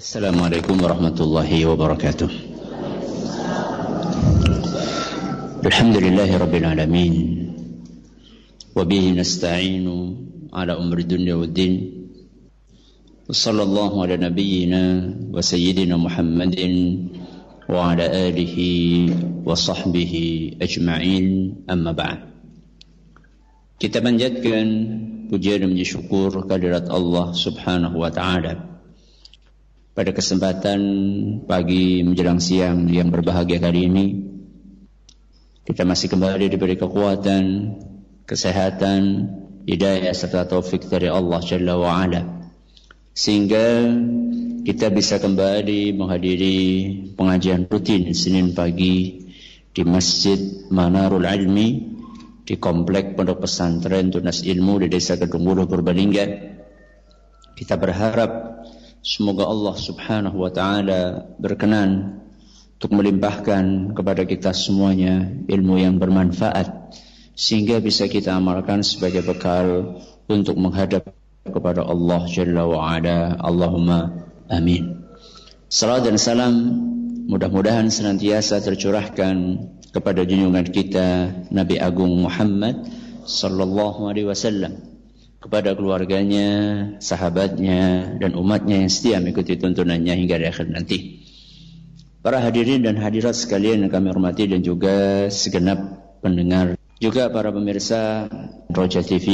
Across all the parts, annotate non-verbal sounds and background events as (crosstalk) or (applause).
السلام عليكم ورحمة الله وبركاته الحمد لله رب العالمين وبه نستعين على أمر الدنيا والدين وصلى الله على نبينا وسيدنا محمد وعلى آله وصحبه أجمعين أما بعد Kita panjatkan pujian dan puji syukur kehadirat Allah Subhanahu wa taala. Pada kesempatan pagi menjelang siang yang berbahagia kali ini, kita masih kembali diberi kekuatan, kesehatan, hidayah serta taufik dari Allah Jalla wa ala. Sehingga kita bisa kembali menghadiri pengajian rutin Senin pagi di Masjid Manarul Ilmi di komplek Pondok Pesantren Tunas Ilmu di Desa Kedungulu Purbalingga. Kita berharap semoga Allah Subhanahu wa taala berkenan untuk melimpahkan kepada kita semuanya ilmu yang bermanfaat sehingga bisa kita amalkan sebagai bekal untuk menghadap kepada Allah Jalla wa Ala. Allahumma amin. Salam dan salam mudah-mudahan senantiasa tercurahkan kepada junjungan kita Nabi Agung Muhammad sallallahu alaihi wasallam kepada keluarganya, sahabatnya dan umatnya yang setia mengikuti tuntunannya hingga di akhir nanti. Para hadirin dan hadirat sekalian yang kami hormati dan juga segenap pendengar juga para pemirsa Roja TV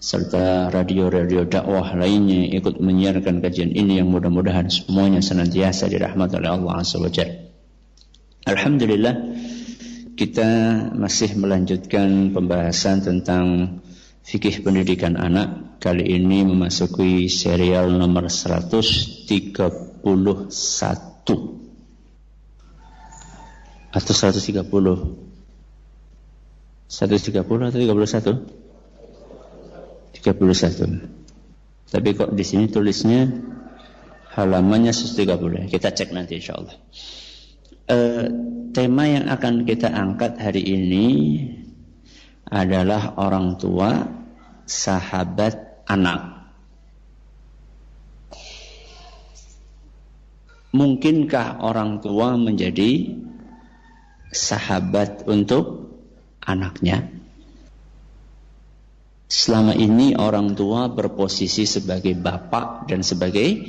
serta radio-radio dakwah lainnya ikut menyiarkan kajian ini yang mudah-mudahan semuanya senantiasa dirahmati oleh Allah Azza Alhamdulillah kita masih melanjutkan pembahasan tentang fikih pendidikan anak. Kali ini memasuki serial nomor 131 atau 130 130 atau 31 31 tapi kok di sini tulisnya halamannya 130 kita cek nanti insya Allah uh, tema yang akan kita angkat hari ini adalah orang tua, sahabat, anak. Mungkinkah orang tua menjadi sahabat untuk anaknya? Selama ini orang tua berposisi sebagai bapak dan sebagai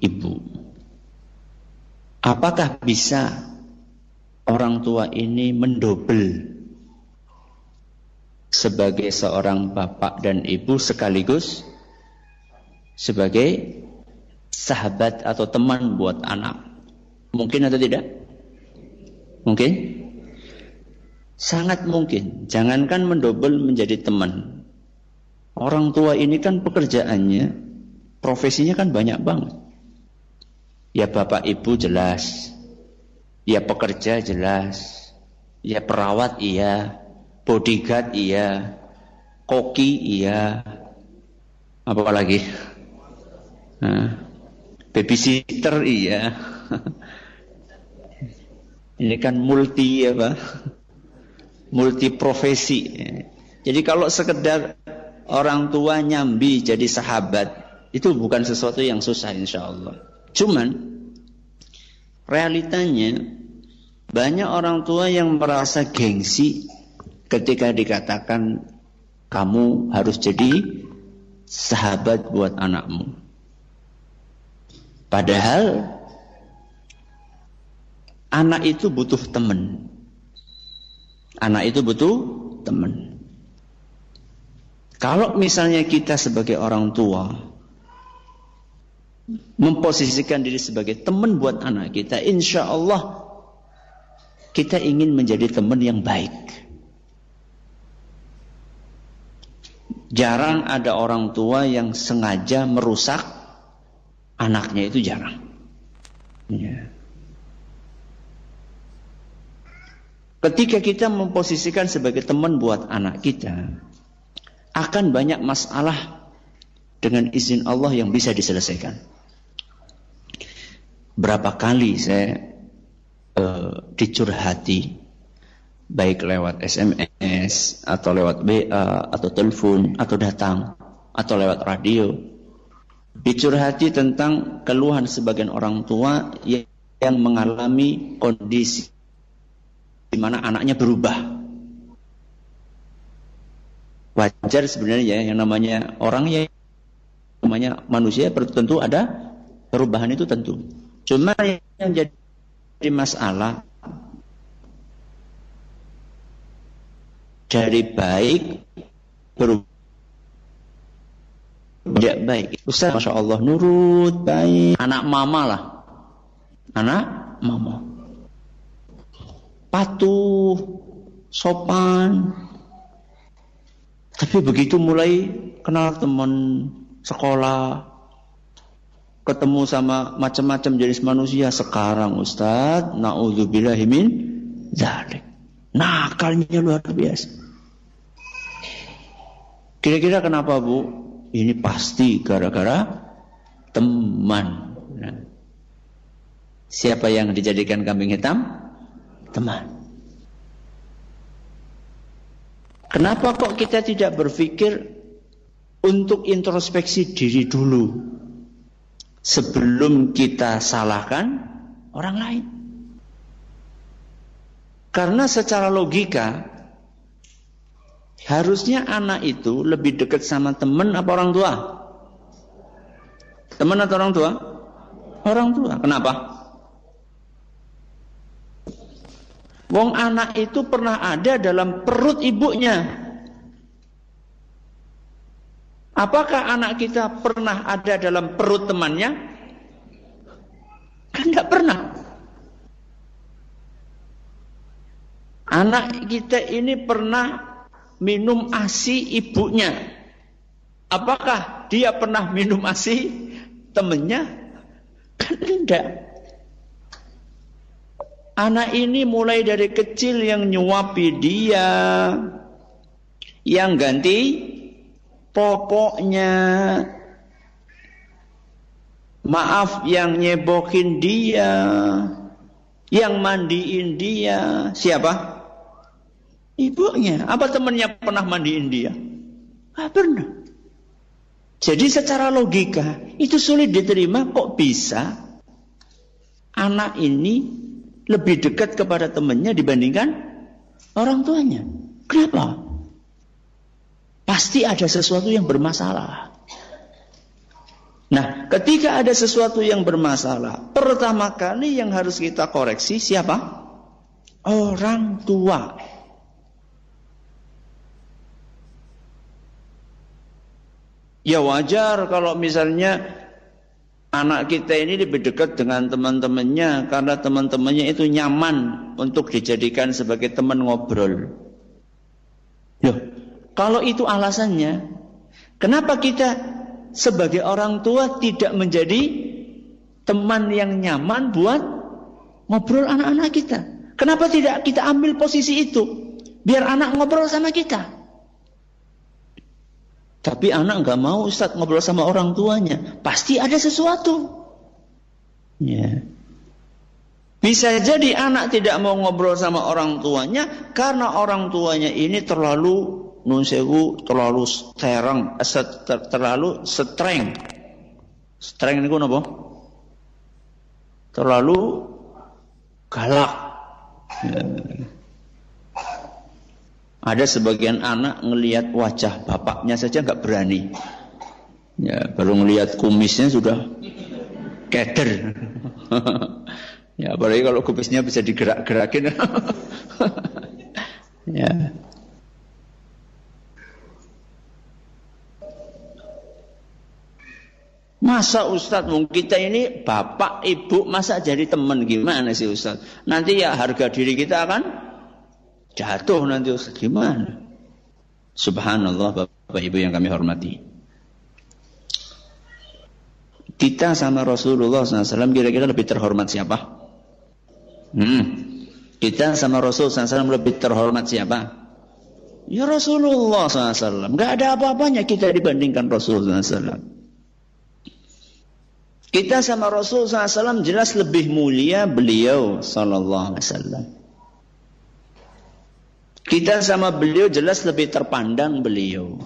ibu. Apakah bisa orang tua ini mendobel sebagai seorang bapak dan ibu sekaligus sebagai sahabat atau teman buat anak. Mungkin atau tidak? Mungkin? Sangat mungkin. Jangankan mendobel menjadi teman. Orang tua ini kan pekerjaannya, profesinya kan banyak banget. Ya bapak ibu jelas, Ya pekerja jelas. Ya perawat iya. Bodyguard iya. Koki iya. Apa lagi? Nah, babysitter iya. (laughs) Ini kan multi ya Pak. Multi profesi. Jadi kalau sekedar orang tua nyambi jadi sahabat itu bukan sesuatu yang susah insya Allah. Cuman Realitanya banyak orang tua yang merasa gengsi ketika dikatakan kamu harus jadi sahabat buat anakmu. Padahal anak itu butuh teman. Anak itu butuh teman. Kalau misalnya kita sebagai orang tua memposisikan diri sebagai teman buat anak kita, insya Allah kita ingin menjadi teman yang baik. Jarang ada orang tua yang sengaja merusak anaknya itu jarang. Ya. Ketika kita memposisikan sebagai teman buat anak kita, akan banyak masalah dengan izin Allah yang bisa diselesaikan berapa kali saya uh, dicurhati baik lewat SMS atau lewat WA atau telepon atau datang atau lewat radio dicurhati tentang keluhan sebagian orang tua yang, yang mengalami kondisi di mana anaknya berubah. Wajar sebenarnya ya yang namanya orang ya namanya manusia tentu ada perubahan itu tentu. Cuma yang jadi masalah dari baik berubah tidak baik. Ustaz, Masya Allah, nurut, baik. Anak mama lah. Anak mama. Patuh, sopan. Tapi begitu mulai kenal teman sekolah, ketemu sama macam-macam jenis manusia sekarang Ustaz, naudzubillahimin zalik. Nakalnya luar biasa. Kira-kira kenapa Bu? Ini pasti gara-gara teman. Nah. Siapa yang dijadikan kambing hitam? Teman. Kenapa kok kita tidak berpikir untuk introspeksi diri dulu sebelum kita salahkan orang lain? Karena secara logika Harusnya anak itu lebih dekat sama teman apa orang tua? Teman atau orang tua? Orang tua. Kenapa? Wong anak itu pernah ada dalam perut ibunya. Apakah anak kita pernah ada dalam perut temannya? Kan tidak pernah. Anak kita ini pernah minum ASI ibunya. Apakah dia pernah minum ASI temennya? Kan tidak. Anak ini mulai dari kecil yang nyuapi dia, yang ganti popoknya, maaf yang nyebokin dia, yang mandiin dia, siapa? Ibunya. Apa temannya pernah mandiin dia? Tidak pernah. Jadi secara logika itu sulit diterima kok bisa anak ini lebih dekat kepada temannya dibandingkan orang tuanya. Kenapa? Pasti ada sesuatu yang bermasalah. Nah, ketika ada sesuatu yang bermasalah, pertama kali yang harus kita koreksi siapa? Orang tua. Ya wajar kalau misalnya anak kita ini lebih dekat dengan teman-temannya karena teman-temannya itu nyaman untuk dijadikan sebagai teman ngobrol. Loh, kalau itu alasannya, kenapa kita sebagai orang tua tidak menjadi teman yang nyaman buat ngobrol anak-anak kita? Kenapa tidak kita ambil posisi itu? Biar anak ngobrol sama kita. Tapi anak nggak mau Ustaz ngobrol sama orang tuanya. Pasti ada sesuatu. Ya. Bisa jadi anak tidak mau ngobrol sama orang tuanya karena orang tuanya ini terlalu nunsewu, terlalu stereng, eh, ter, terlalu streng. Streng apa? Terlalu galak. Ya. Ada sebagian anak ngelihat wajah bapaknya saja nggak berani. Ya, baru ngelihat kumisnya sudah keder. (laughs) ya, apalagi kalau kumisnya bisa digerak-gerakin. (laughs) ya. Masa Ustadz, mungkin kita ini bapak, ibu, masa jadi teman gimana sih Ustadz? Nanti ya harga diri kita akan Jatuh nanti Ustaz. Gimana? Subhanallah Bapak Ibu yang kami hormati. Kita sama Rasulullah SAW kira-kira lebih terhormat siapa? Hmm. Kita sama Rasul SAW lebih terhormat siapa? Ya Rasulullah SAW. Gak ada apa-apanya kita dibandingkan Rasulullah SAW. Kita sama Rasul SAW jelas lebih mulia beliau Sallallahu Alaihi. Kita sama beliau jelas lebih terpandang beliau.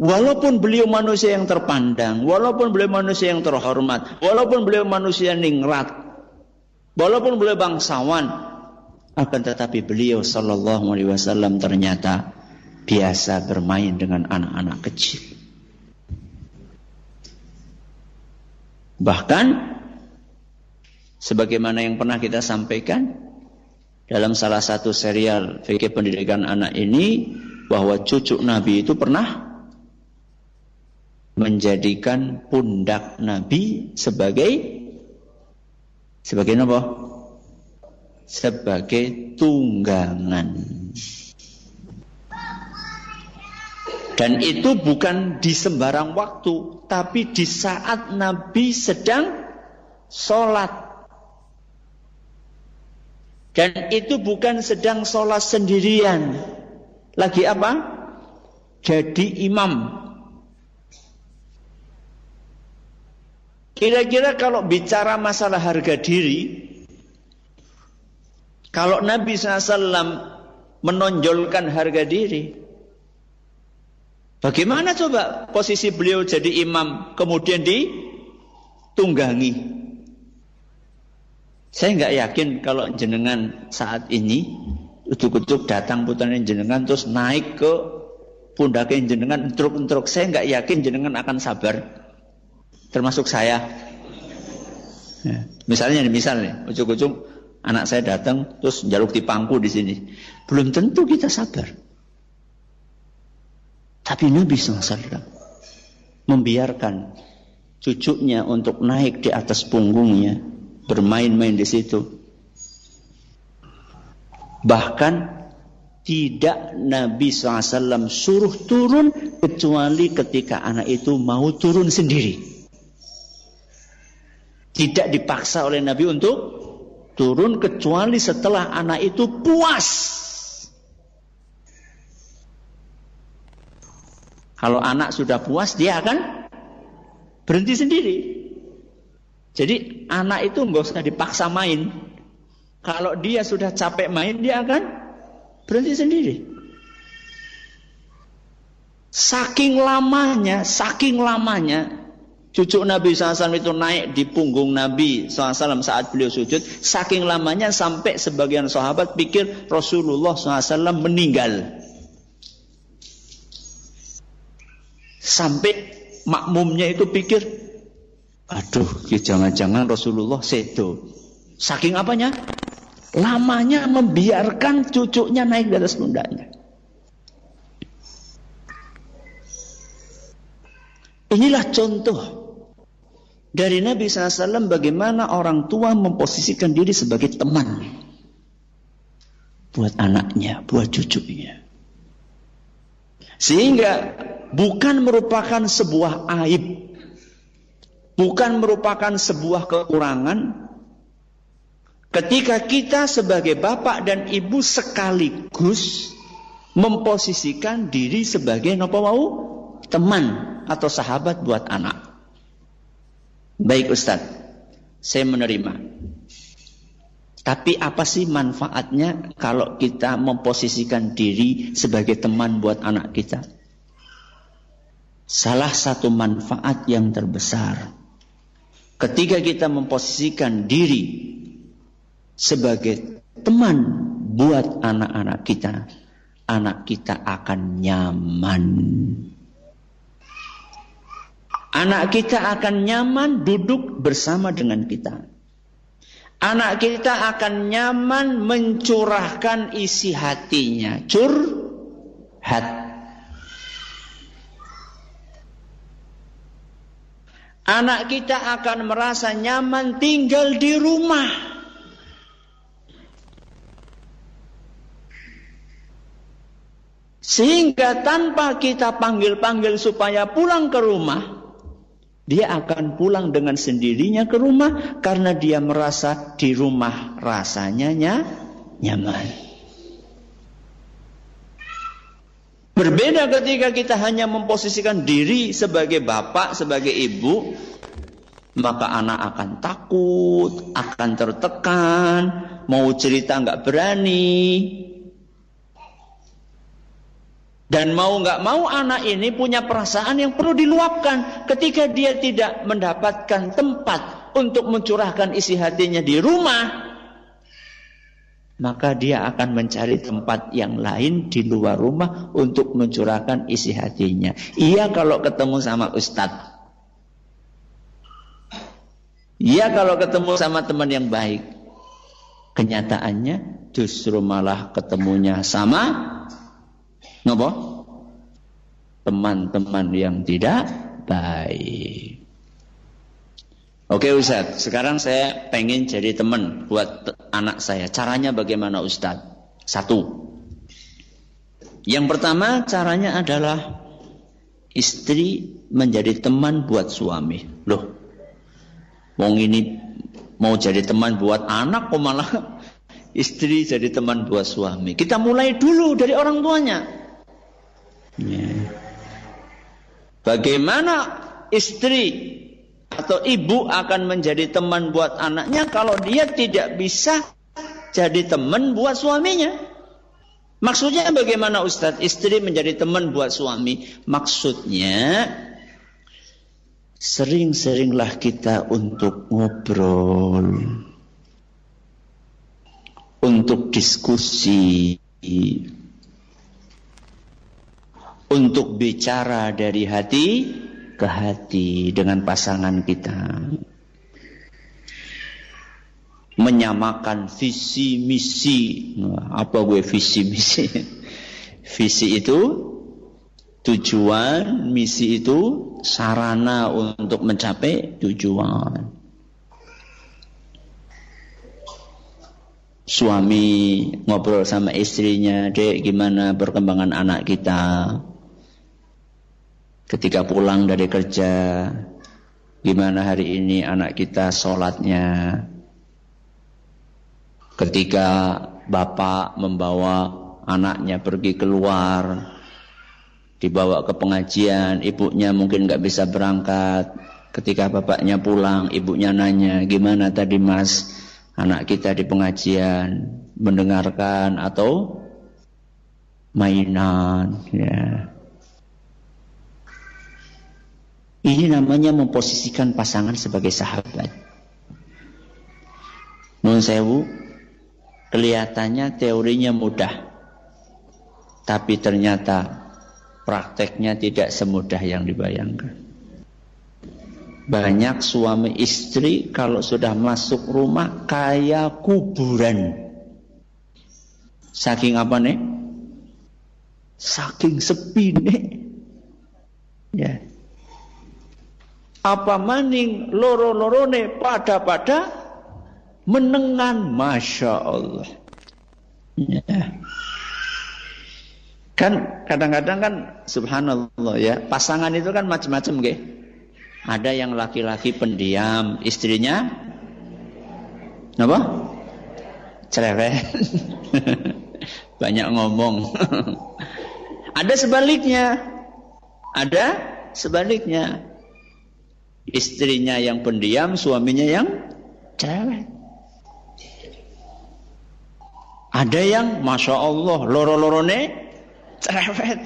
Walaupun beliau manusia yang terpandang, walaupun beliau manusia yang terhormat, walaupun beliau manusia ningrat, walaupun beliau bangsawan, akan tetapi beliau Shallallahu Alaihi Wasallam ternyata biasa bermain dengan anak-anak kecil. Bahkan sebagaimana yang pernah kita sampaikan dalam salah satu serial fikih pendidikan anak ini bahwa cucu Nabi itu pernah menjadikan pundak Nabi sebagai sebagai apa? Sebagai tunggangan. Dan itu bukan di sembarang waktu, tapi di saat Nabi sedang sholat. Dan itu bukan sedang sholat sendirian. Lagi apa? Jadi imam. Kira-kira kalau bicara masalah harga diri, kalau Nabi SAW menonjolkan harga diri, bagaimana coba posisi beliau jadi imam kemudian ditunggangi? Saya nggak yakin kalau jenengan saat ini ujuk-ujuk datang putranya jenengan terus naik ke pundaknya jenengan entruk-entruk. Saya nggak yakin jenengan akan sabar termasuk saya. Ya. Misalnya misalnya, ujung-ujung anak saya datang terus jaluk di pangku di sini. Belum tentu kita sabar. Tapi Nabi SAW membiarkan cucunya untuk naik di atas punggungnya, bermain-main di situ. Bahkan tidak Nabi SAW suruh turun kecuali ketika anak itu mau turun sendiri. Tidak dipaksa oleh Nabi untuk turun kecuali setelah anak itu puas. Kalau anak sudah puas, dia akan berhenti sendiri. Jadi anak itu nggak usah dipaksa main. Kalau dia sudah capek main, dia akan berhenti sendiri. Saking lamanya, saking lamanya Cucu Nabi SAW itu naik di punggung Nabi SAW saat beliau sujud. Saking lamanya sampai sebagian sahabat pikir Rasulullah SAW meninggal. Sampai makmumnya itu pikir, aduh jangan-jangan Rasulullah sedo. Saking apanya? Lamanya membiarkan cucunya naik di atas pundaknya. Inilah contoh dari Nabi SAW bagaimana orang tua memposisikan diri sebagai teman buat anaknya, buat cucunya. Sehingga bukan merupakan sebuah aib, bukan merupakan sebuah kekurangan ketika kita sebagai bapak dan ibu sekaligus memposisikan diri sebagai nopo mau teman atau sahabat buat anak. Baik Ustaz, saya menerima. Tapi apa sih manfaatnya kalau kita memposisikan diri sebagai teman buat anak kita? Salah satu manfaat yang terbesar ketika kita memposisikan diri sebagai teman buat anak-anak kita, anak kita akan nyaman Anak kita akan nyaman duduk bersama dengan kita. Anak kita akan nyaman mencurahkan isi hatinya. Curhat. Anak kita akan merasa nyaman tinggal di rumah. Sehingga tanpa kita panggil-panggil supaya pulang ke rumah, dia akan pulang dengan sendirinya ke rumah karena dia merasa di rumah rasanya nyaman. Berbeda ketika kita hanya memposisikan diri sebagai bapak, sebagai ibu, maka anak akan takut, akan tertekan, mau cerita nggak berani. Dan mau nggak mau anak ini punya perasaan yang perlu diluapkan ketika dia tidak mendapatkan tempat untuk mencurahkan isi hatinya di rumah. Maka dia akan mencari tempat yang lain di luar rumah untuk mencurahkan isi hatinya. Iya kalau ketemu sama ustadz. Iya kalau ketemu sama teman yang baik. Kenyataannya justru malah ketemunya sama Nopo? Teman-teman yang tidak baik. Oke Ustaz, sekarang saya pengen jadi teman buat anak saya. Caranya bagaimana Ustaz? Satu. Yang pertama caranya adalah istri menjadi teman buat suami. Loh, wong ini mau jadi teman buat anak kok malah (laughs) istri jadi teman buat suami. Kita mulai dulu dari orang tuanya. Ya. Bagaimana istri atau ibu akan menjadi teman buat anaknya kalau dia tidak bisa jadi teman buat suaminya? Maksudnya bagaimana Ustadz? Istri menjadi teman buat suami. Maksudnya sering-seringlah kita untuk ngobrol. Untuk diskusi untuk bicara dari hati ke hati dengan pasangan kita. Menyamakan visi misi. Apa gue visi misi? (laughs) Visi itu tujuan, misi itu sarana untuk mencapai tujuan. Suami ngobrol sama istrinya, dek gimana perkembangan anak kita? Ketika pulang dari kerja, gimana hari ini anak kita sholatnya, ketika bapak membawa anaknya pergi keluar, dibawa ke pengajian, ibunya mungkin nggak bisa berangkat, ketika bapaknya pulang, ibunya nanya, gimana tadi mas, anak kita di pengajian, mendengarkan atau mainan, ya. Ini namanya memposisikan pasangan sebagai sahabat. Nun sewu, kelihatannya teorinya mudah. Tapi ternyata prakteknya tidak semudah yang dibayangkan. Banyak suami istri kalau sudah masuk rumah kayak kuburan. Saking apa nih? Saking sepi nih. Ya apa maning loro-lorone pada-pada menengan Masya Allah. Ya. Kan kadang-kadang kan subhanallah ya, pasangan itu kan macam-macam ge. Ada yang laki-laki pendiam, istrinya apa? Cerewet. (laughs) Banyak ngomong. (laughs) Ada sebaliknya. Ada sebaliknya Istrinya yang pendiam, suaminya yang cewek. Ada yang Masya Allah loro-lorone cerewet.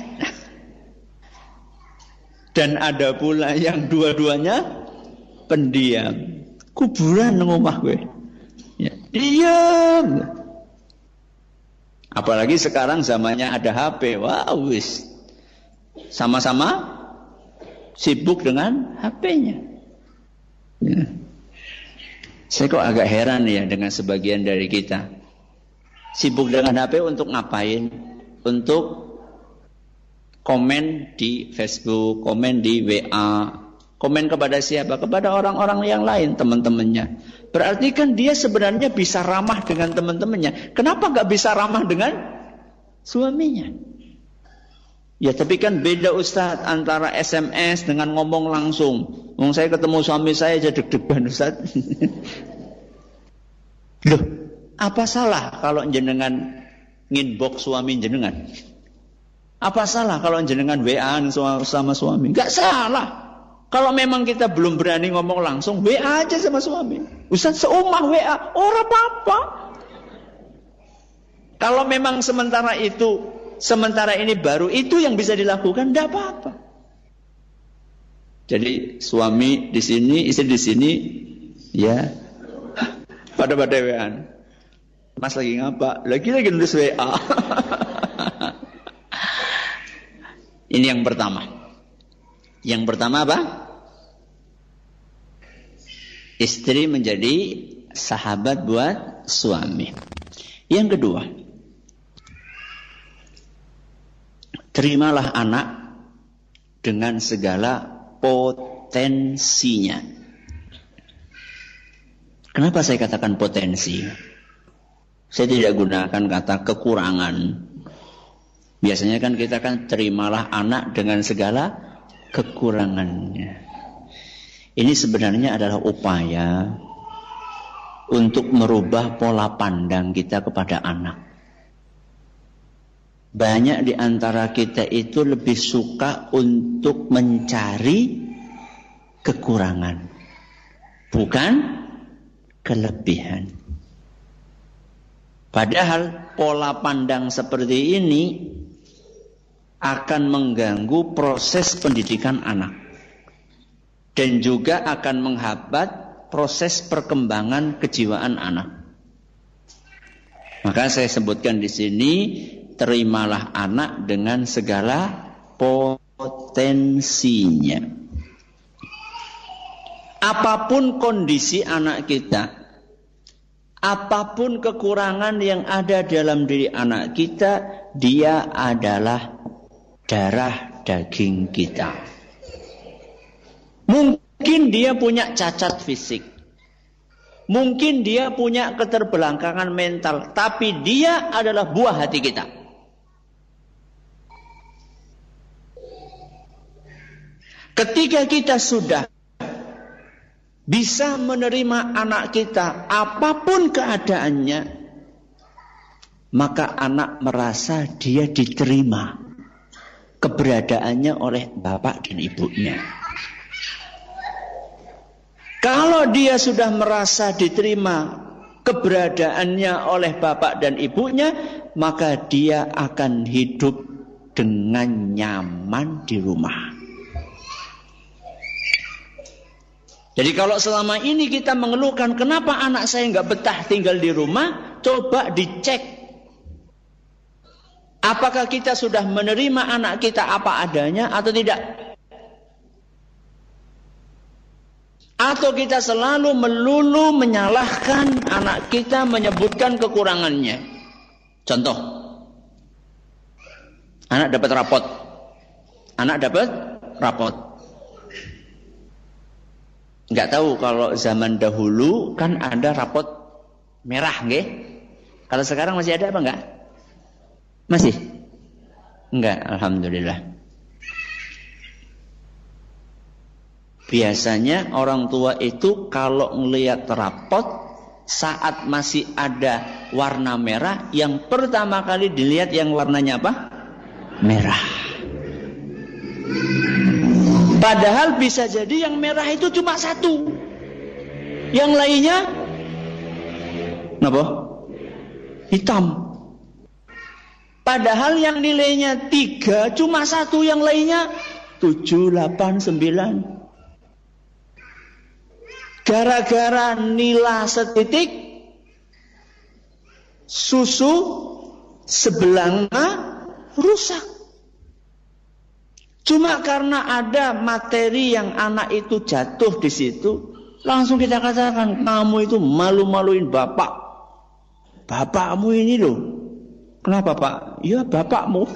Dan ada pula yang dua-duanya pendiam. Kuburan ngomah gue. Ya, diam. Apalagi sekarang zamannya ada HP. Wah, wis. Sama-sama sibuk dengan HP-nya. Ya. Saya kok agak heran ya dengan sebagian dari kita. Sibuk dengan HP untuk ngapain? Untuk komen di Facebook, komen di WA, komen kepada siapa? Kepada orang-orang yang lain, teman-temannya. Berarti kan dia sebenarnya bisa ramah dengan teman-temannya. Kenapa nggak bisa ramah dengan suaminya? Ya tapi kan beda Ustaz antara SMS dengan ngomong langsung. Wong saya ketemu suami saya aja deg-degan Ustaz. (laughs) Loh, apa salah kalau jenengan nginbox suami jenengan? Apa salah kalau jenengan WA sama suami? Gak salah. Kalau memang kita belum berani ngomong langsung, WA aja sama suami. Ustaz seumah WA, orang apa-apa. Kalau memang sementara itu sementara ini baru itu yang bisa dilakukan, tidak apa-apa. Jadi suami di sini, istri di sini, ya (laughs) pada WA. Mas lagi ngapa? Lagi lagi nulis WA. (laughs) Ini yang pertama. Yang pertama apa? Istri menjadi sahabat buat suami. Yang kedua, terimalah anak dengan segala potensinya. Kenapa saya katakan potensi? Saya tidak gunakan kata kekurangan. Biasanya kan kita kan terimalah anak dengan segala kekurangannya. Ini sebenarnya adalah upaya untuk merubah pola pandang kita kepada anak. Banyak di antara kita itu lebih suka untuk mencari kekurangan, bukan kelebihan. Padahal pola pandang seperti ini akan mengganggu proses pendidikan anak dan juga akan menghambat proses perkembangan kejiwaan anak. Maka saya sebutkan di sini terimalah anak dengan segala potensinya. Apa pun kondisi anak kita, apa pun kekurangan yang ada dalam diri anak kita, dia adalah darah daging kita. Mungkin dia punya cacat fisik. Mungkin dia punya keterbelakangan mental, tapi dia adalah buah hati kita. Ketika kita sudah bisa menerima anak kita apa pun keadaannya, maka anak merasa dia diterima keberadaannya oleh bapak dan ibunya. Kalau dia sudah merasa diterima keberadaannya oleh bapak dan ibunya, maka dia akan hidup dengan nyaman di rumah. Jadi kalau selama ini kita mengeluhkan kenapa anak saya nggak betah tinggal di rumah, coba dicek. Apakah kita sudah menerima anak kita apa adanya atau tidak? Atau kita selalu melulu menyalahkan anak kita menyebutkan kekurangannya. Contoh. Anak dapat rapot. Anak dapat rapot. Nggak tahu kalau zaman dahulu kan ada rapot merah, nggih? Kalau sekarang masih ada apa enggak? Masih? Enggak, alhamdulillah. Biasanya orang tua itu kalau melihat rapot saat masih ada warna merah, yang pertama kali dilihat yang warnanya apa? Merah. Padahal bisa jadi yang merah itu cuma satu. Yang lainnya apa? Hitam. Padahal yang nilainya tiga cuma satu yang lainnya tujuh, delapan, sembilan. Gara-gara nila setitik susu sebelanga rusak. Cuma karena ada materi yang anak itu jatuh di situ, langsung kita katakan kamu itu malu-maluin bapak. Bapakmu ini loh. Kenapa pak? Ya bapakmu. (laughs)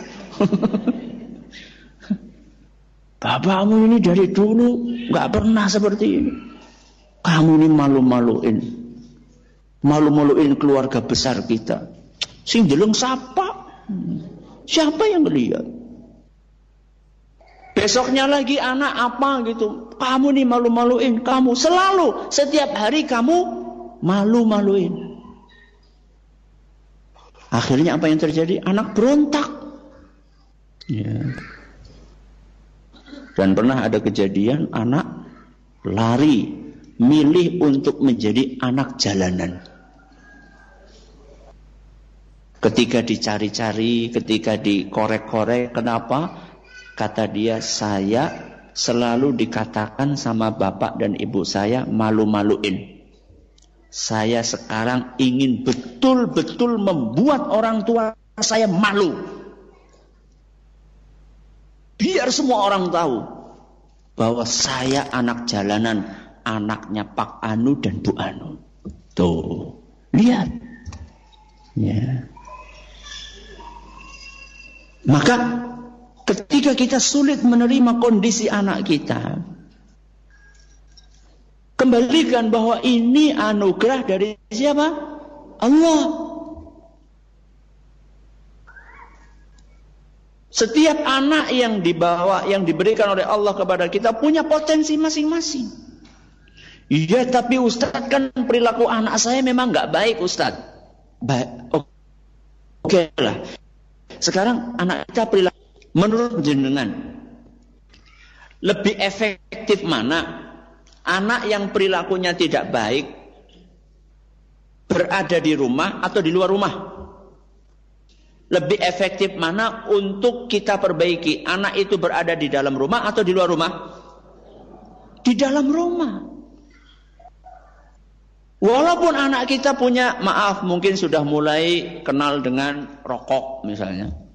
bapakmu ini dari dulu nggak pernah seperti ini. Kamu ini malu-maluin. Malu-maluin keluarga besar kita. Sing jeleng siapa? Siapa yang melihat? Besoknya lagi anak apa gitu. Kamu nih malu-maluin. Kamu selalu setiap hari kamu malu-maluin. Akhirnya apa yang terjadi? Anak berontak. Ya. Dan pernah ada kejadian anak lari milih untuk menjadi anak jalanan. Ketika dicari-cari, ketika dikorek-korek, kenapa? Kata dia, saya selalu dikatakan sama bapak dan ibu saya malu-maluin. Saya sekarang ingin betul-betul membuat orang tua saya malu. Biar semua orang tahu bahwa saya anak jalanan, anaknya Pak Anu dan Bu Anu. Tuh, lihat. Ya. Maka ketika kita sulit menerima kondisi anak kita, kembalikan bahwa ini anugerah dari siapa? Allah. Setiap anak yang dibawa, yang diberikan oleh Allah kepada kita punya potensi masing-masing. Iya, tapi Ustadz kan perilaku anak saya memang nggak baik Ustadz. Baik, oke okay lah. Sekarang anak kita perilaku menurut jenengan lebih efektif mana? Anak yang perilakunya tidak baik berada di rumah atau di luar rumah? Lebih efektif mana untuk kita perbaiki? Anak itu berada di dalam rumah atau di luar rumah? Di dalam rumah. Walaupun anak kita punya, maaf mungkin sudah mulai kenal dengan rokok misalnya.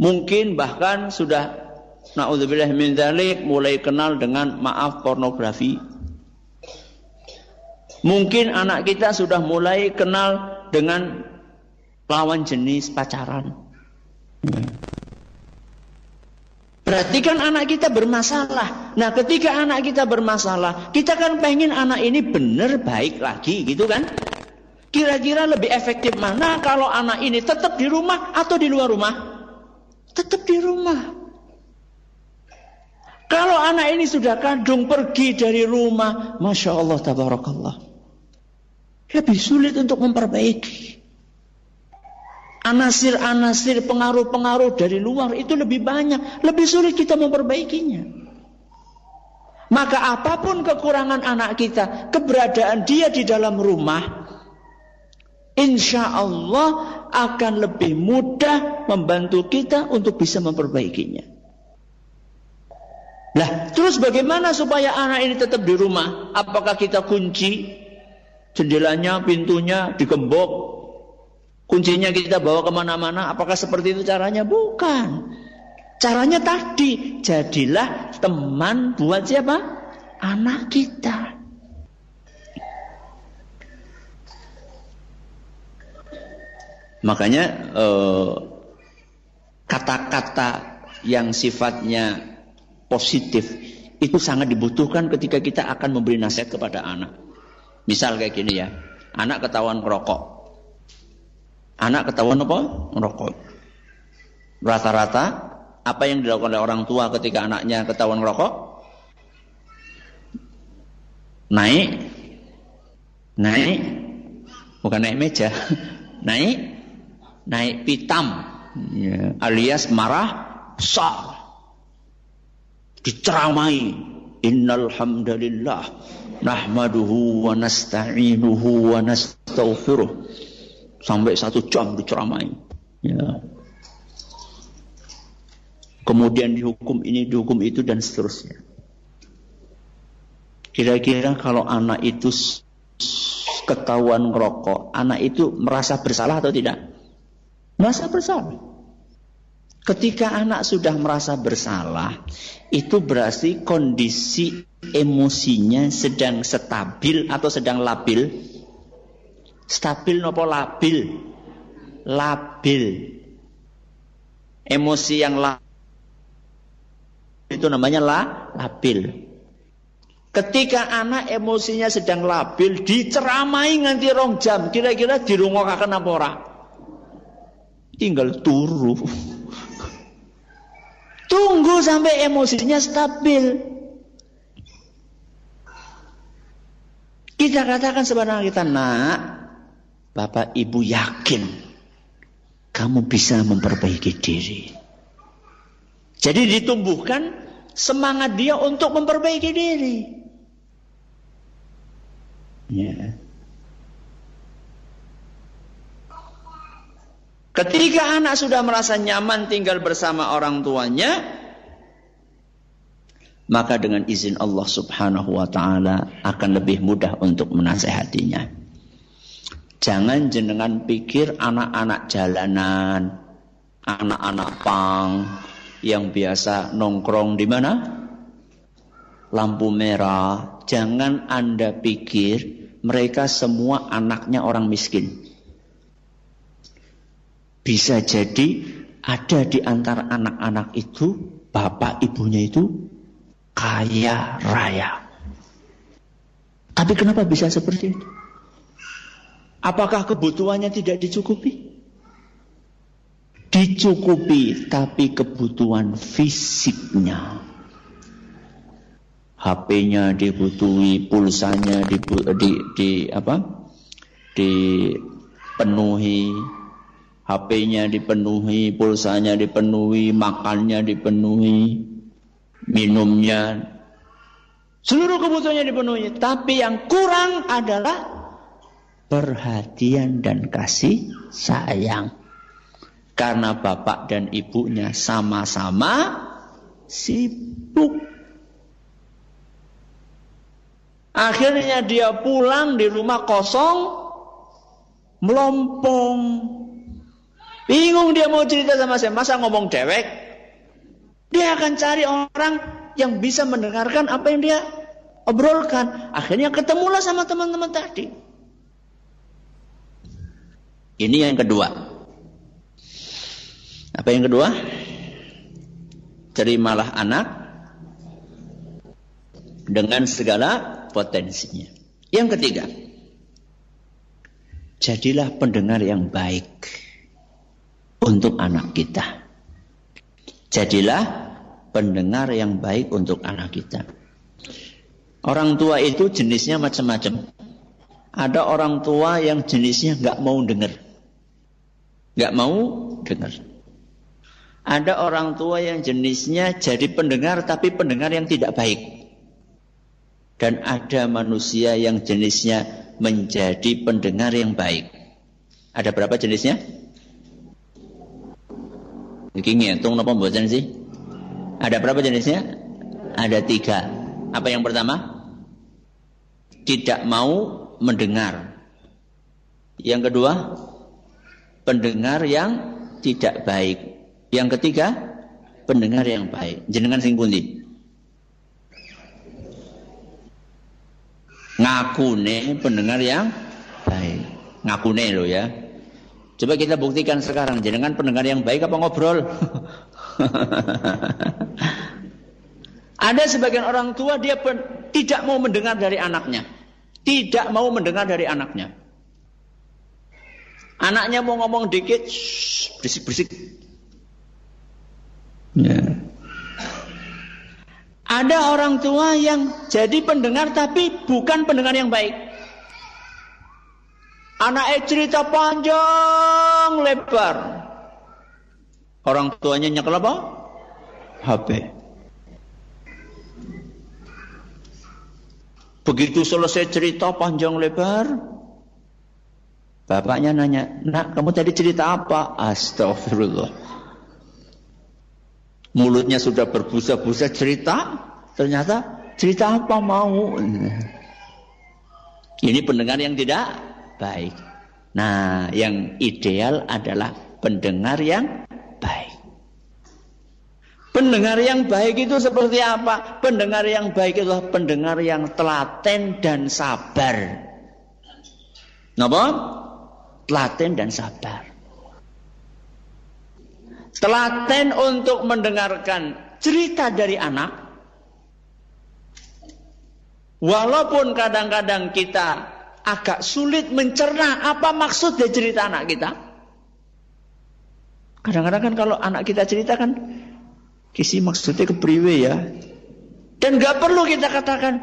Mungkin bahkan sudah naudzubillah min dzalik mulai kenal dengan maaf pornografi. Mungkin anak kita sudah mulai kenal dengan lawan jenis pacaran. Berarti kan anak kita bermasalah. Nah ketika anak kita bermasalah, kita kan pengen anak ini benar baik lagi gitu kan. Kira-kira lebih efektif mana kalau anak ini tetap di rumah atau di luar rumah? Tetap di rumah. Kalau anak ini sudah kandung pergi dari rumah, Masya Allah, Tabarakallah. Lebih sulit untuk memperbaiki. Anasir-anasir pengaruh-pengaruh dari luar itu lebih banyak. Lebih sulit kita memperbaikinya. Maka apa pun kekurangan anak kita, keberadaan dia di dalam rumah, insya Allah akan lebih mudah membantu kita untuk bisa memperbaikinya. Nah, terus bagaimana supaya anak ini tetap di rumah? Apakah kita kunci jendelanya, pintunya, digembok, Kuncinya kita bawa ke mana-mana. Apakah seperti itu caranya? Bukan. Caranya tadi. Jadilah teman buat siapa? Anak kita. Makanya eh, kata-kata eh, yang sifatnya positif itu sangat dibutuhkan ketika kita akan memberi nasihat kepada anak. Misal kayak gini ya, anak ketahuan merokok, Anak ketahuan apa? Merokok. Rata-rata apa yang dilakukan oleh orang tua ketika anaknya ketahuan merokok? Naik, naik, bukan naik meja, (laughs) naik, naik pitam, ya, alias marah besar, diceramai. Innal hamdalillah nahmaduhu wa nasta'inuhu wa nastaghfiruh sampai satu jam diceramai. Ya. Kemudian dihukum ini, dihukum itu dan seterusnya. Kira-kira kalau anak itu ketahuan ngerokok, anak itu merasa bersalah atau tidak? Merasa bersalah. Ketika anak sudah merasa bersalah, itu berarti kondisi emosinya sedang stabil atau sedang labil Stabil nopo labil? Labil. Emosi yang labil itu namanya la, labil. Ketika anak emosinya sedang labil, diceramai nganti rong jam, kira-kira dirungokaken apa ora? Tinggal turu. Tunggu sampai emosinya stabil. Kita katakan sebenarnya kita nak, Bapak Ibu yakin kamu bisa memperbaiki diri. Jadi ditumbuhkan semangat dia untuk memperbaiki diri. Ya. Ketika anak sudah merasa nyaman tinggal bersama orang tuanya, maka dengan izin Allah Subhanahu wa taala akan lebih mudah untuk menasehatinya. Jangan jenengan pikir anak-anak jalanan, anak-anak pang yang biasa nongkrong di mana? Lampu merah. Jangan Anda pikir mereka semua anaknya orang miskin. Bisa jadi ada di antara anak-anak itu bapak ibunya itu kaya raya. Tapi kenapa bisa seperti itu? Apakah kebutuhannya tidak dicukupi? Dicukupi, tapi kebutuhan fisiknya. HP-nya dibutuhi, pulsanya di, di, di apa? dipenuhi, HP-nya dipenuhi, pulsanya dipenuhi, makannya dipenuhi, minumnya, seluruh kebutuhannya dipenuhi. Tapi yang kurang adalah perhatian dan kasih sayang. Karena bapak dan ibunya sama-sama sibuk. Akhirnya dia pulang di rumah kosong, melompong. Bingung dia mau cerita sama saya, masa ngomong dewek? Dia akan cari orang yang bisa mendengarkan apa yang dia obrolkan. Akhirnya ketemulah sama teman-teman tadi. Ini yang kedua. Apa yang kedua? Terimalah anak dengan segala potensinya. Yang ketiga, jadilah pendengar yang baik untuk anak kita. Jadilah pendengar yang baik untuk anak kita. Orang tua itu jenisnya macam-macam. Ada orang tua yang jenisnya nggak mau dengar, nggak mau dengar. Ada orang tua yang jenisnya jadi pendengar tapi pendengar yang tidak baik. Dan ada manusia yang jenisnya menjadi pendengar yang baik. Ada berapa jenisnya? Iki ngitung napa mboten sih? Ada berapa jenisnya? Ada tiga. Apa yang pertama? Tidak mau mendengar. Yang kedua, pendengar yang tidak baik. Yang ketiga, pendengar yang baik. Jenengan sing pundi? Ngakune pendengar yang baik. Ngakune lo ya. Coba kita buktikan sekarang, jenengan pendengar yang baik apa ngobrol? (laughs) Ada sebagian orang tua dia pen, tidak mau mendengar dari anaknya. Tidak mau mendengar dari anaknya. Anaknya mau ngomong dikit, berisik-berisik. Ya. Ada orang tua yang jadi pendengar tapi bukan pendengar yang baik. Anaknya cerita panjang lebar. Orang tuanya nyekel apa? HP. Begitu selesai cerita panjang lebar, bapaknya nanya, nak kamu tadi cerita apa? Astagfirullah. Mulutnya sudah berbusa-busa cerita, ternyata cerita apa mau? Ini pendengar yang tidak baik. Nah, yang ideal adalah pendengar yang baik. Pendengar yang baik itu seperti apa? Pendengar yang baik itu adalah pendengar yang telaten dan sabar. Napa? Telaten dan sabar. Telaten untuk mendengarkan cerita dari anak. Walaupun kadang-kadang kita agak sulit mencerna apa maksud dari cerita anak kita. Kadang-kadang kan kalau anak kita cerita kan kisi maksudnya kepriwe ya. Dan gak perlu kita katakan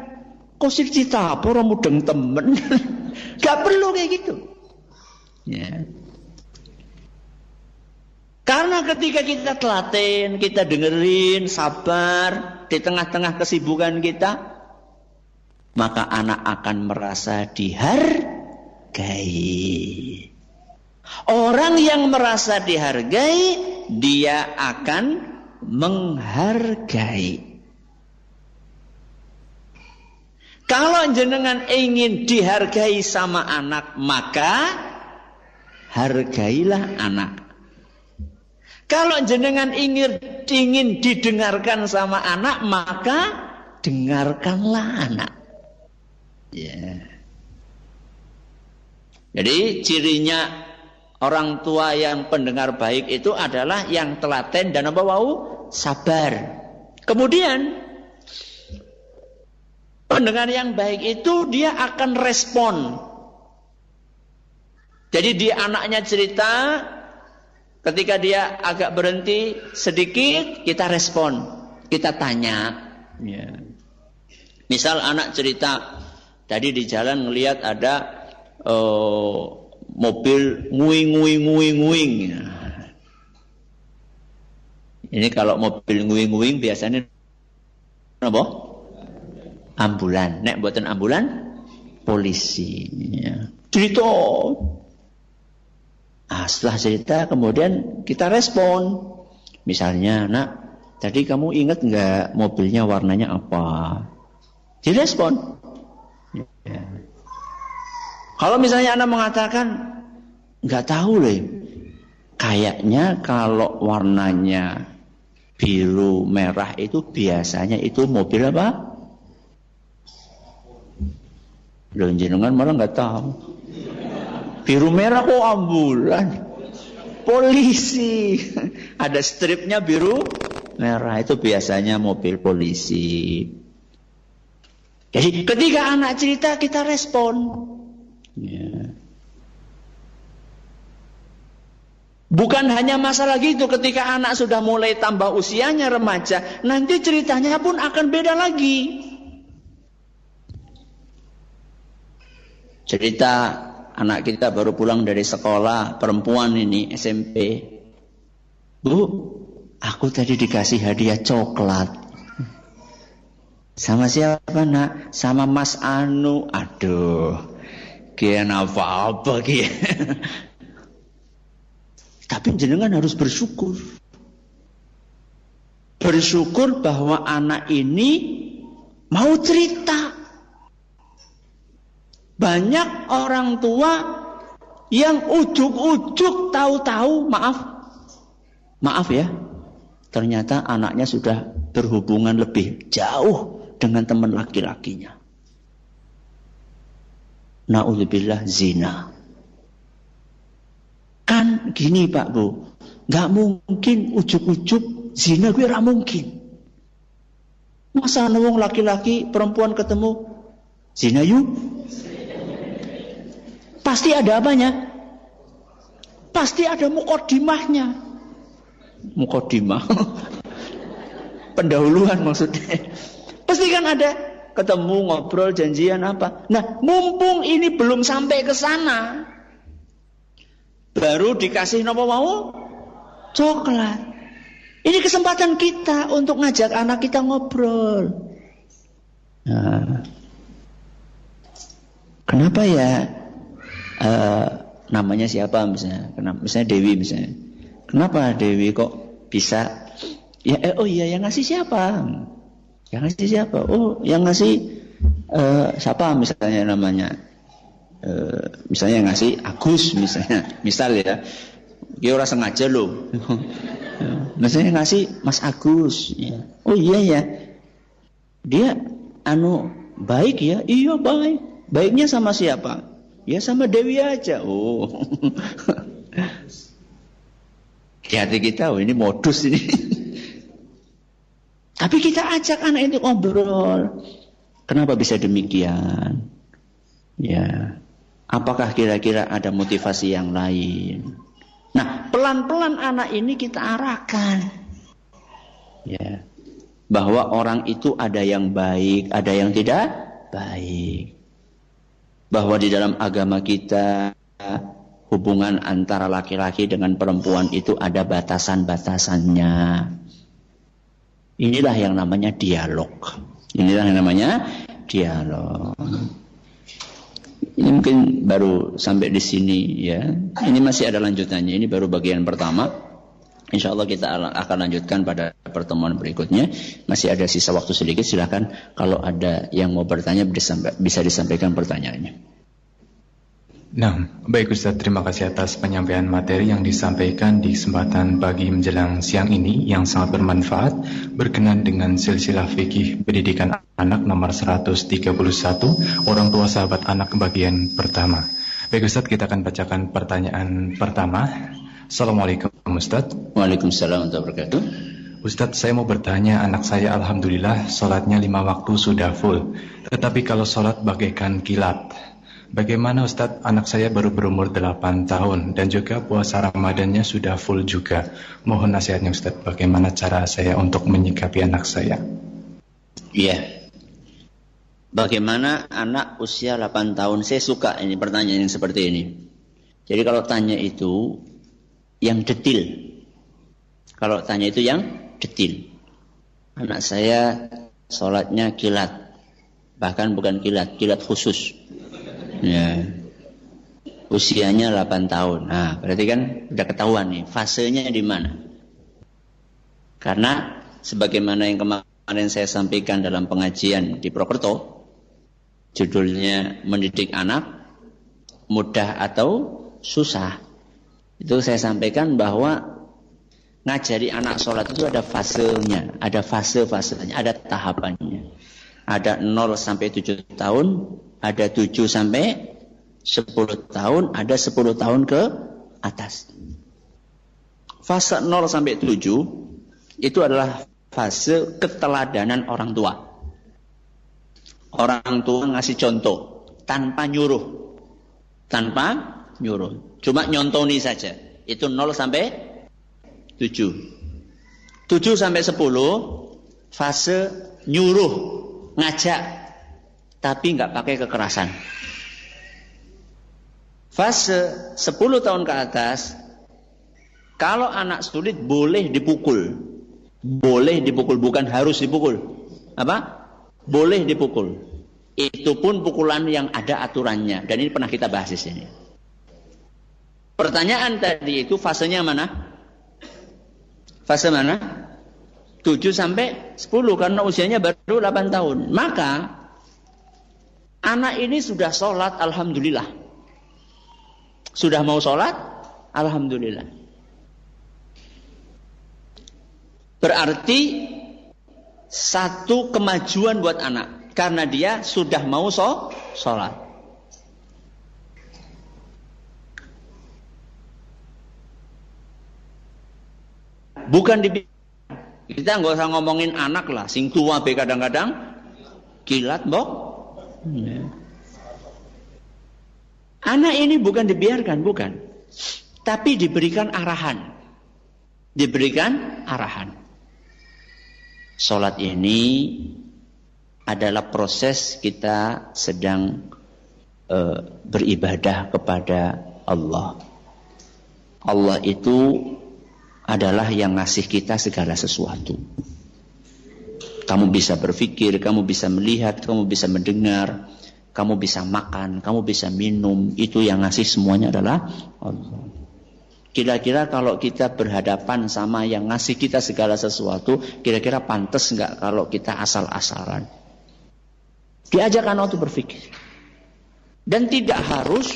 kok sih cerita apa mudeng temen. (laughs) gak perlu kayak gitu. Ya. Karena ketika kita telaten, kita dengerin, sabar di tengah-tengah kesibukan kita, maka anak akan merasa dihargai. Orang yang merasa dihargai, dia akan menghargai. Kalau jenengan ingin dihargai sama anak, maka hargailah anak. Kalau jenengan ingin ingin didengarkan sama anak, maka dengarkanlah anak. Ya. Yeah. Jadi cirinya orang tua yang pendengar baik itu adalah yang telaten dan apa wau sabar. Kemudian pendengar yang baik itu dia akan respon. Jadi dia anaknya cerita ketika dia agak berhenti sedikit kita respon, kita tanya. Ya. Misal anak cerita tadi di jalan ngelihat ada uh, mobil nguing nguing nguing nguing. Ini kalau mobil nguing nguing biasanya apa? Ambulan. Nek buatan ambulan polisi. Ya. Cerita. Nah, setelah cerita kemudian kita respon. Misalnya, nak, tadi kamu ingat nggak mobilnya warnanya apa? Direspon. Ya. Kalau misalnya Anda mengatakan nggak tahu loh, kayaknya kalau warnanya biru merah itu biasanya itu mobil apa? Loh jenengan malah nggak tahu. Biru merah kok ambulan. Polisi. Ada stripnya biru merah itu biasanya mobil polisi. Jadi ketika anak cerita kita respon. Ya. Bukan hanya masalah gitu ketika anak sudah mulai tambah usianya remaja, nanti ceritanya pun akan beda lagi. Cerita anak kita baru pulang dari sekolah, perempuan ini SMP. Bu, aku tadi dikasih hadiah coklat. Sama siapa nak? Sama Mas Anu. Aduh, kian apa-apa kian. (laughs) Tapi jenengan harus bersyukur. Bersyukur bahwa anak ini mau cerita. Banyak orang tua yang ujuk-ujuk tahu-tahu maaf. Maaf ya. Ternyata anaknya sudah berhubungan lebih jauh dengan teman laki-lakinya. Na'udzubillah zina. Kan gini Pak Bu, nggak mungkin ujuk-ujuk zina gue gak mungkin. Masa nunggu laki-laki perempuan ketemu zina yuk? Pasti ada apanya? Pasti ada mukodimahnya. Mukodimah. (laughs) Pendahuluan maksudnya. Pasti kan ada ketemu, ngobrol, janjian apa. Nah, mumpung ini belum sampai ke sana, baru dikasih nopo mau coklat. Ini kesempatan kita untuk ngajak anak kita ngobrol. Nah, kenapa ya uh, namanya siapa misalnya? Kenapa misalnya Dewi misalnya? Kenapa Dewi kok bisa? Ya, eh, oh iya yang ngasih siapa? Yang ngasih siapa? Oh, yang ngasih uh, siapa misalnya namanya? Uh, misalnya yang ngasih Agus misalnya. Misal ya. Dia orang sengaja loh. (laughs) misalnya ngasih Mas Agus. Ya. Oh iya ya. Dia anu baik ya? Iya baik. Baiknya sama siapa? Ya sama Dewi aja. Oh. (laughs) Di hati kita, oh ini modus ini. (laughs) Tapi kita ajak anak itu ngobrol. Kenapa bisa demikian? Ya. Apakah kira-kira ada motivasi yang lain? Nah, pelan-pelan anak ini kita arahkan. Ya. Bahwa orang itu ada yang baik, ada yang tidak baik. Bahwa di dalam agama kita hubungan antara laki-laki dengan perempuan itu ada batasan-batasannya. Inilah yang namanya dialog. Inilah yang namanya dialog. Ini mungkin baru sampai di sini ya. Ini masih ada lanjutannya. Ini baru bagian pertama. Insya Allah kita akan lanjutkan pada pertemuan berikutnya. Masih ada sisa waktu sedikit. Silahkan kalau ada yang mau bertanya bisa disampaikan pertanyaannya. Nah, baik Ustaz, terima kasih atas penyampaian materi yang disampaikan di kesempatan pagi menjelang siang ini yang sangat bermanfaat berkenan dengan silsilah fikih pendidikan anak nomor 131 orang tua sahabat anak bagian pertama. Baik Ustaz, kita akan bacakan pertanyaan pertama. Assalamualaikum Ustaz. Waalaikumsalam warahmatullahi wabarakatuh. Ustadz saya mau bertanya anak saya Alhamdulillah sholatnya lima waktu sudah full Tetapi kalau sholat bagaikan kilat Bagaimana Ustadz, anak saya baru berumur 8 tahun dan juga puasa Ramadannya sudah full juga. Mohon nasihatnya Ustadz, bagaimana cara saya untuk menyikapi anak saya? Iya. Bagaimana anak usia 8 tahun? Saya suka ini pertanyaan seperti ini. Jadi kalau tanya itu yang detil. Kalau tanya itu yang detil. Anak saya sholatnya kilat. Bahkan bukan kilat, kilat khusus. Ya. Usianya 8 tahun. Nah, berarti kan udah ketahuan nih fasenya di mana. Karena sebagaimana yang kemarin saya sampaikan dalam pengajian di Prokerto, judulnya mendidik anak mudah atau susah. Itu saya sampaikan bahwa ngajari anak sholat itu ada fasenya, ada fase-fasenya, ada tahapannya. Ada 0 sampai 7 tahun, ada 7 sampai 10 tahun, ada 10 tahun ke atas. Fase 0 sampai 7 itu adalah fase keteladanan orang tua. Orang tua ngasih contoh tanpa nyuruh. Tanpa nyuruh. Cuma nyontoni saja. Itu 0 sampai 7. 7 sampai 10 fase nyuruh, ngajak tapi nggak pakai kekerasan. Fase 10 tahun ke atas, kalau anak sulit boleh dipukul. Boleh dipukul, bukan harus dipukul. Apa? Boleh dipukul. Itu pun pukulan yang ada aturannya. Dan ini pernah kita bahas di sini. Pertanyaan tadi itu fasenya mana? Fase mana? 7 sampai 10 karena usianya baru 8 tahun. Maka Anak ini sudah sholat, alhamdulillah. Sudah mau sholat, alhamdulillah. Berarti satu kemajuan buat anak karena dia sudah mau sholat. Bukan di kita nggak usah ngomongin anak lah, sing tua be kadang-kadang kilat, bok. Ya. Anak ini bukan dibiarkan, bukan. Tapi diberikan arahan. Diberikan arahan. Salat ini adalah proses kita sedang uh, beribadah kepada Allah. Allah itu adalah yang ngasih kita segala sesuatu. Kamu bisa berpikir, kamu bisa melihat, kamu bisa mendengar, kamu bisa makan, kamu bisa minum. Itu yang ngasih semuanya adalah Allah. Kira-kira kalau kita berhadapan sama yang ngasih kita segala sesuatu, kira-kira pantas nggak kalau kita asal-asalan? Diajak anak untuk berpikir. Dan tidak harus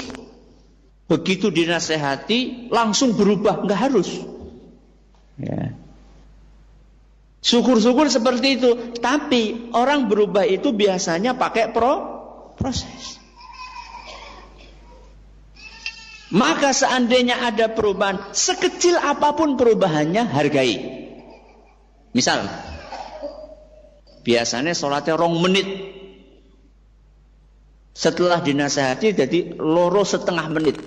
begitu dinasehati langsung berubah, nggak harus. Ya. Syukur-syukur seperti itu. Tapi orang berubah itu biasanya pakai pro proses. Maka seandainya ada perubahan, sekecil apa pun perubahannya hargai. Misal, biasanya sholatnya rong menit. Setelah dinasehati jadi loro setengah menit.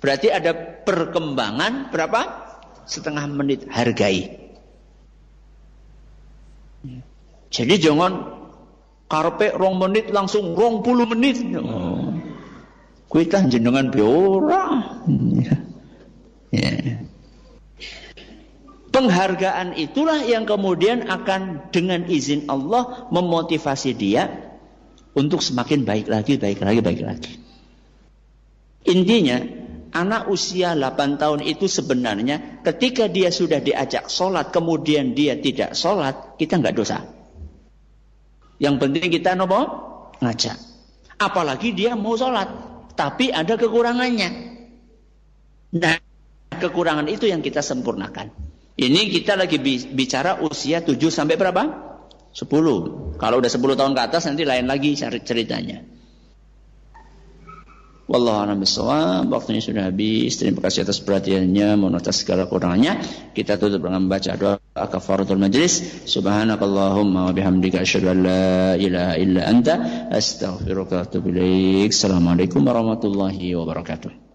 Berarti ada perkembangan berapa? Setengah menit hargai. Jadi jangan karpe rong menit langsung rong puluh menit. Oh. Kuita jenengan biora. Ya. Penghargaan itulah yang kemudian akan dengan izin Allah memotivasi dia untuk semakin baik lagi, baik lagi, baik lagi. Intinya, anak usia 8 tahun itu sebenarnya ketika dia sudah diajak sholat, kemudian dia tidak sholat, kita nggak dosa. Yang penting kita nopo ngajak. Apalagi dia mau sholat, tapi ada kekurangannya. Nah, kekurangan itu yang kita sempurnakan. Ini kita lagi bicara usia 7 sampai berapa? 10. Kalau udah 10 tahun ke atas nanti lain lagi ceritanya. Wallahu a'lam bishawab. Waktunya sudah habis. Terima kasih atas perhatiannya, mohon atas segala kurangannya. Kita tutup dengan membaca doa kafaratul majlis. Subhanakallahumma wa bihamdika asyhadu an la ilaha illa anta astaghfiruka wa atubu ilaik. Assalamualaikum warahmatullahi wabarakatuh.